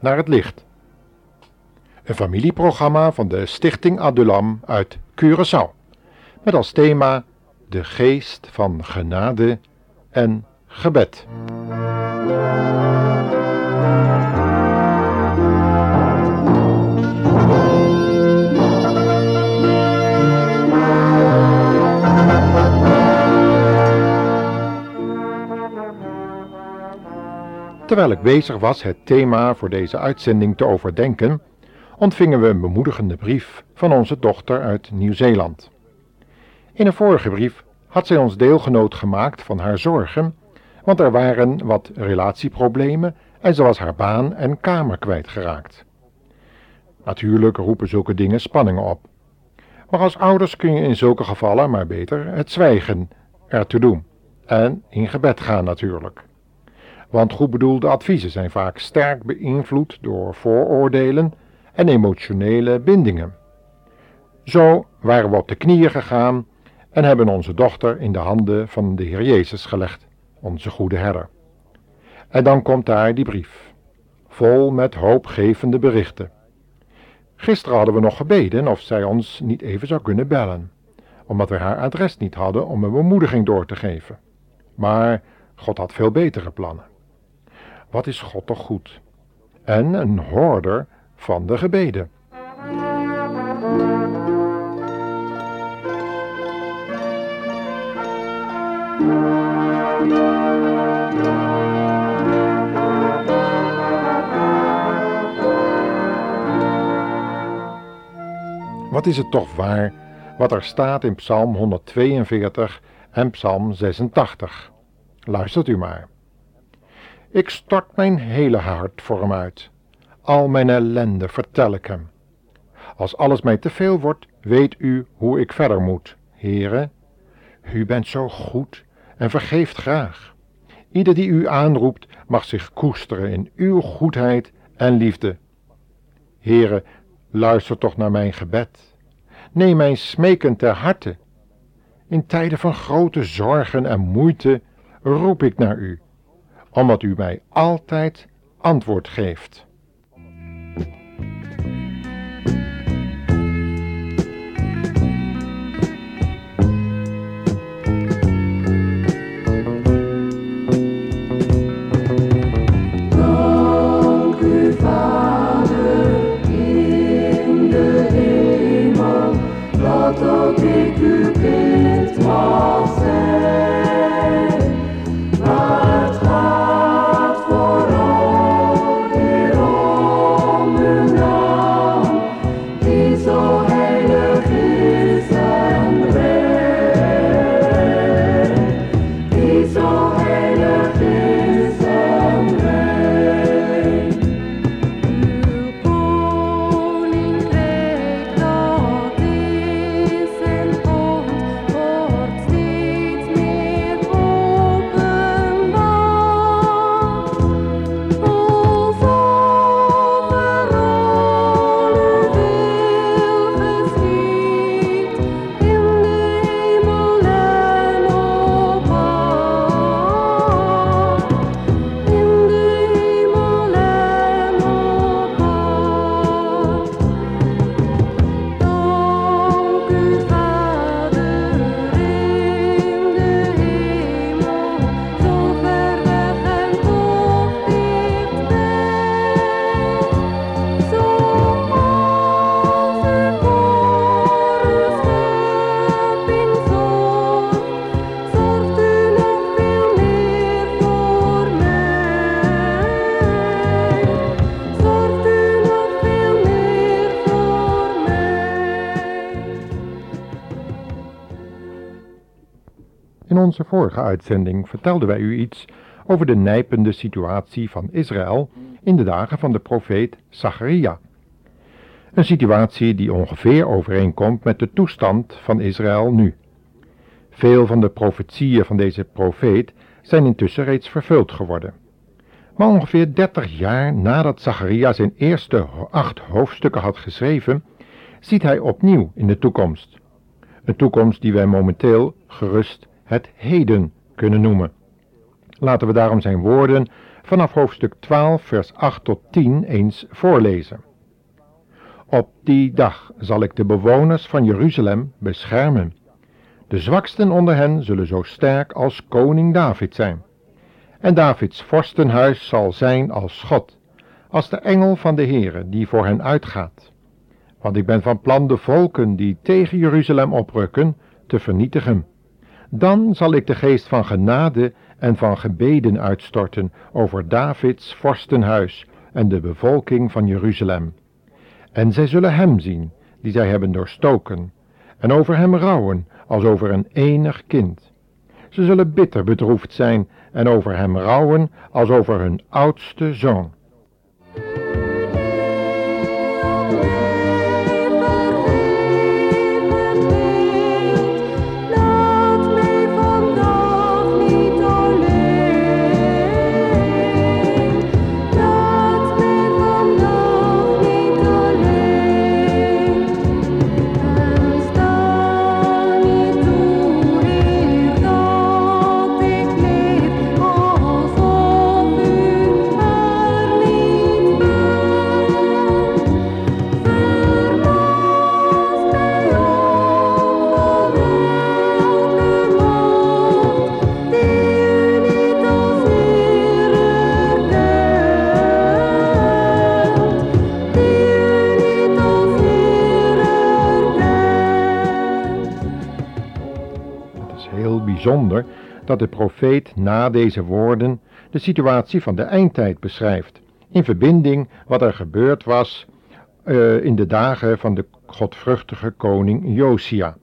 Naar het licht. Een familieprogramma van de Stichting Adulam uit Curaçao. Met als thema de geest van genade en gebed. Terwijl ik bezig was het thema voor deze uitzending te overdenken, ontvingen we een bemoedigende brief van onze dochter uit Nieuw-Zeeland. In een vorige brief had zij ons deelgenoot gemaakt van haar zorgen, want er waren wat relatieproblemen en ze was haar baan en kamer kwijtgeraakt. Natuurlijk roepen zulke dingen spanningen op. Maar als ouders kun je in zulke gevallen maar beter het zwijgen ertoe doen. En in gebed gaan natuurlijk. Want goed bedoelde adviezen zijn vaak sterk beïnvloed door vooroordelen en emotionele bindingen. Zo waren we op de knieën gegaan en hebben onze dochter in de handen van de Heer Jezus gelegd, onze goede herder. En dan komt daar die brief, vol met hoopgevende berichten. Gisteren hadden we nog gebeden of zij ons niet even zou kunnen bellen, omdat we haar adres niet hadden om een bemoediging door te geven. Maar God had veel betere plannen. Wat is God toch goed? En een hoorder van de gebeden. Wat is het toch waar wat er staat in Psalm 142 en Psalm 86? Luistert u maar. Ik stort mijn hele hart voor hem uit. Al mijn ellende vertel ik hem. Als alles mij te veel wordt, weet u hoe ik verder moet, Heere. U bent zo goed en vergeeft graag. Ieder die u aanroept, mag zich koesteren in uw goedheid en liefde. Heere, luister toch naar mijn gebed. Neem mijn smeken ter harte. In tijden van grote zorgen en moeite roep ik naar u omdat u mij altijd antwoord geeft. Onze vorige uitzending vertelden wij u iets over de nijpende situatie van Israël in de dagen van de profeet Zacharia. Een situatie die ongeveer overeenkomt met de toestand van Israël nu. Veel van de profetieën van deze profeet zijn intussen reeds vervuld geworden. Maar ongeveer dertig jaar nadat Zacharia zijn eerste acht hoofdstukken had geschreven, ziet hij opnieuw in de toekomst. Een toekomst die wij momenteel gerust het heden kunnen noemen. Laten we daarom zijn woorden vanaf hoofdstuk 12, vers 8 tot 10 eens voorlezen. Op die dag zal ik de bewoners van Jeruzalem beschermen. De zwaksten onder hen zullen zo sterk als koning David zijn. En Davids vorstenhuis zal zijn als God, als de engel van de Heere die voor hen uitgaat. Want ik ben van plan de volken die tegen Jeruzalem oprukken te vernietigen. Dan zal ik de geest van genade en van gebeden uitstorten over Davids vorstenhuis en de bevolking van Jeruzalem. En zij zullen hem zien, die zij hebben doorstoken, en over hem rouwen als over een enig kind. Ze zullen bitter bedroefd zijn en over hem rouwen als over hun oudste zoon. Bijzonder dat de profeet na deze woorden de situatie van de eindtijd beschrijft, in verbinding wat er gebeurd was uh, in de dagen van de godvruchtige koning Josia.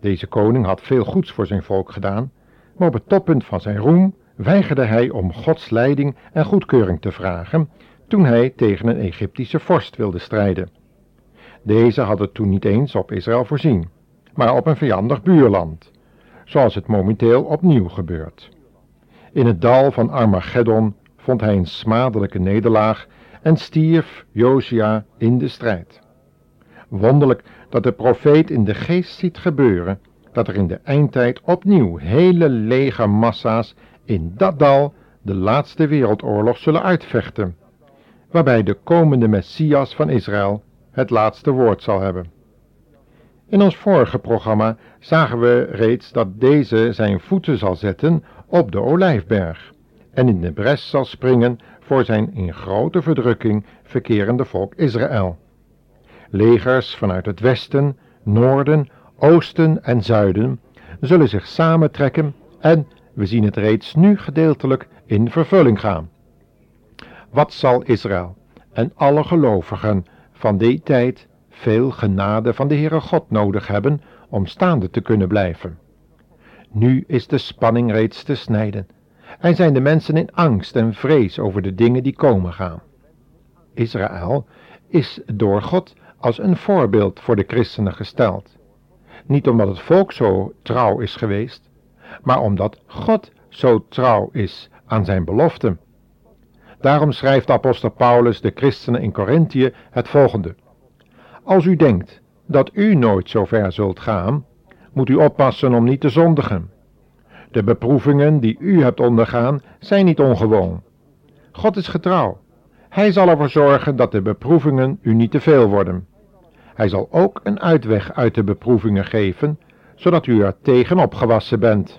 Deze koning had veel goeds voor zijn volk gedaan, maar op het toppunt van zijn roem weigerde hij om Gods leiding en goedkeuring te vragen toen hij tegen een Egyptische vorst wilde strijden. Deze had het toen niet eens op Israël voorzien, maar op een vijandig buurland zoals het momenteel opnieuw gebeurt. In het dal van Armageddon vond hij een smadelijke nederlaag en stierf Josia in de strijd. Wonderlijk dat de profeet in de geest ziet gebeuren dat er in de eindtijd opnieuw hele legermassa's in dat dal de laatste wereldoorlog zullen uitvechten, waarbij de komende Messias van Israël het laatste woord zal hebben. In ons vorige programma zagen we reeds dat deze zijn voeten zal zetten op de olijfberg en in de bres zal springen voor zijn in grote verdrukking verkerende volk Israël. Legers vanuit het westen, noorden, oosten en zuiden zullen zich samentrekken en we zien het reeds nu gedeeltelijk in vervulling gaan. Wat zal Israël en alle gelovigen van die tijd veel genade van de Heere God nodig hebben om staande te kunnen blijven. Nu is de spanning reeds te snijden en zijn de mensen in angst en vrees over de dingen die komen gaan. Israël is door God als een voorbeeld voor de christenen gesteld. Niet omdat het volk zo trouw is geweest, maar omdat God zo trouw is aan zijn beloften. Daarom schrijft apostel Paulus de christenen in Korinthië het volgende. Als u denkt dat u nooit zo ver zult gaan, moet u oppassen om niet te zondigen. De beproevingen die u hebt ondergaan zijn niet ongewoon. God is getrouw. Hij zal ervoor zorgen dat de beproevingen u niet te veel worden. Hij zal ook een uitweg uit de beproevingen geven, zodat u er tegen opgewassen bent.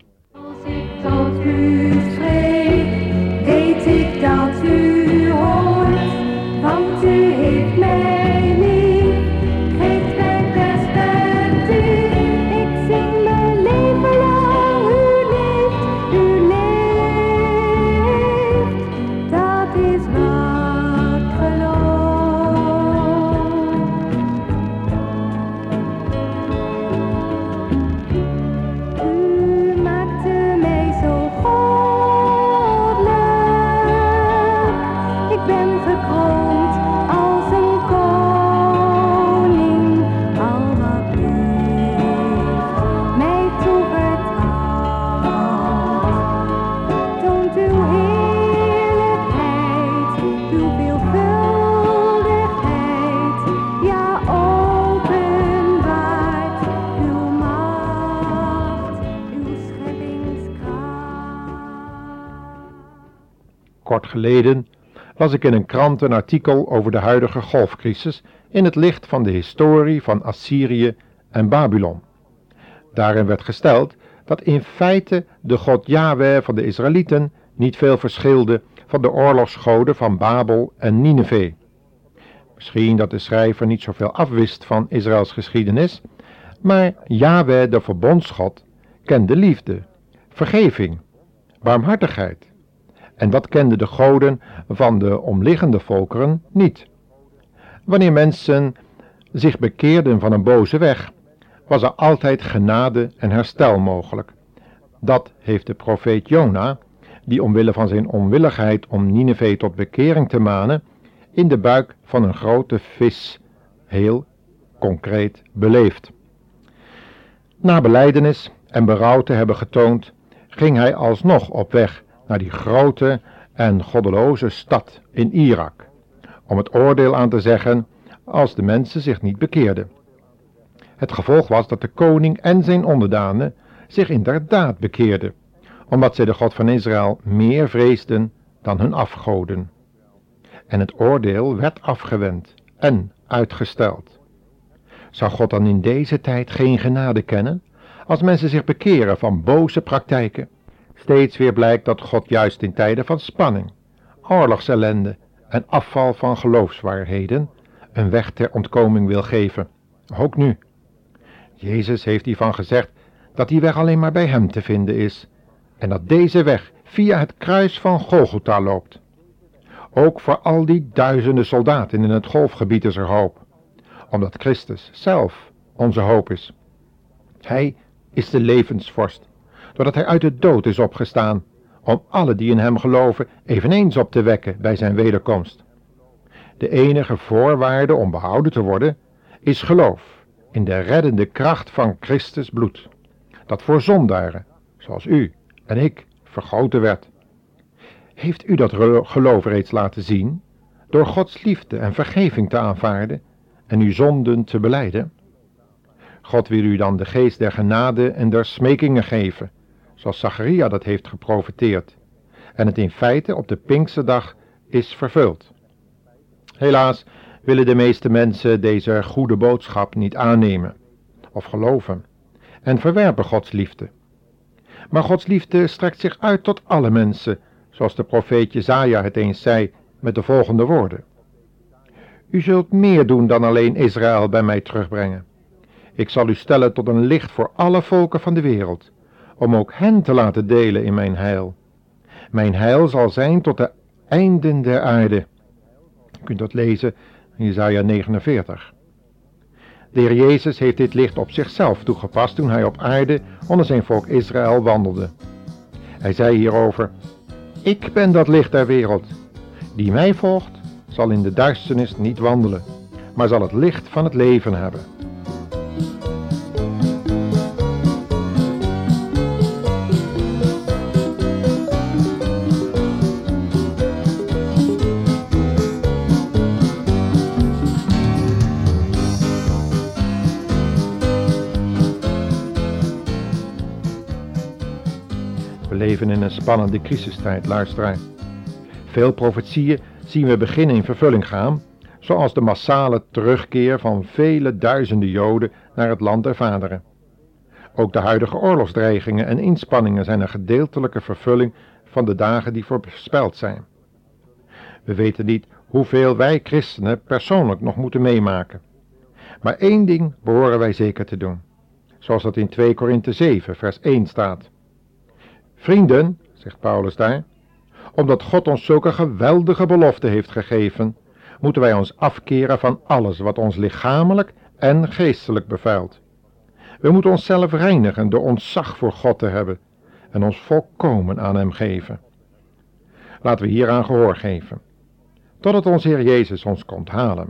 Geleden las ik in een krant een artikel over de huidige golfcrisis in het licht van de historie van Assyrië en Babylon. Daarin werd gesteld dat in feite de god Yahweh van de Israëlieten niet veel verschilde van de oorlogsgoden van Babel en Nineveh. Misschien dat de schrijver niet zoveel afwist van Israëls geschiedenis, maar Yahweh, de verbondsgod, kende liefde, vergeving, barmhartigheid. En dat kenden de goden van de omliggende volkeren niet. Wanneer mensen zich bekeerden van een boze weg, was er altijd genade en herstel mogelijk. Dat heeft de profeet Jona, die omwille van zijn onwilligheid om Nineveh tot bekering te manen, in de buik van een grote vis heel concreet beleefd. Na beleidenis en berouw te hebben getoond, ging hij alsnog op weg naar die grote en goddeloze stad in Irak, om het oordeel aan te zeggen als de mensen zich niet bekeerden. Het gevolg was dat de koning en zijn onderdanen zich inderdaad bekeerden, omdat zij de God van Israël meer vreesden dan hun afgoden. En het oordeel werd afgewend en uitgesteld. Zou God dan in deze tijd geen genade kennen, als mensen zich bekeren van boze praktijken? Steeds weer blijkt dat God juist in tijden van spanning, oorlogsellende en afval van geloofswaarheden een weg ter ontkoming wil geven. Ook nu. Jezus heeft hiervan gezegd dat die weg alleen maar bij hem te vinden is en dat deze weg via het kruis van Golgotha loopt. Ook voor al die duizenden soldaten in het golfgebied is er hoop, omdat Christus zelf onze hoop is. Hij is de levensvorst, doordat hij uit de dood is opgestaan, om alle die in hem geloven eveneens op te wekken bij zijn wederkomst. De enige voorwaarde om behouden te worden is geloof in de reddende kracht van Christus bloed, dat voor zondaren, zoals u en ik, vergoten werd. Heeft u dat geloof reeds laten zien, door Gods liefde en vergeving te aanvaarden en uw zonden te beleiden? God wil u dan de geest der genade en der smekingen geven, zoals Zacharia dat heeft geprofeteerd, en het in feite op de Pinksterdag is vervuld. Helaas willen de meeste mensen deze goede boodschap niet aannemen of geloven en verwerpen Gods liefde. Maar Gods liefde strekt zich uit tot alle mensen, zoals de profeet Jezaja het eens zei met de volgende woorden. U zult meer doen dan alleen Israël bij mij terugbrengen. Ik zal u stellen tot een licht voor alle volken van de wereld, om ook hen te laten delen in mijn heil. Mijn heil zal zijn tot de einden der aarde. U kunt dat lezen in Jesaja 49. De Heer Jezus heeft dit licht op zichzelf toegepast toen hij op aarde onder zijn volk Israël wandelde. Hij zei hierover, Ik ben dat licht der wereld. Die mij volgt, zal in de duisternis niet wandelen, maar zal het licht van het leven hebben. Leven in een spannende crisistijd, luisteraar. Veel profetieën zien we beginnen in vervulling gaan, zoals de massale terugkeer van vele duizenden Joden naar het land der vaderen. Ook de huidige oorlogsdreigingen en inspanningen zijn een gedeeltelijke vervulling van de dagen die voorspeld zijn. We weten niet hoeveel wij christenen persoonlijk nog moeten meemaken. Maar één ding behoren wij zeker te doen, zoals dat in 2 Korinthe 7 vers 1 staat. Vrienden, zegt Paulus daar, omdat God ons zulke geweldige belofte heeft gegeven, moeten wij ons afkeren van alles wat ons lichamelijk en geestelijk bevuilt. We moeten onszelf reinigen door ontzag voor God te hebben en ons volkomen aan Hem geven. Laten we hieraan gehoor geven, totdat onze Heer Jezus ons komt halen.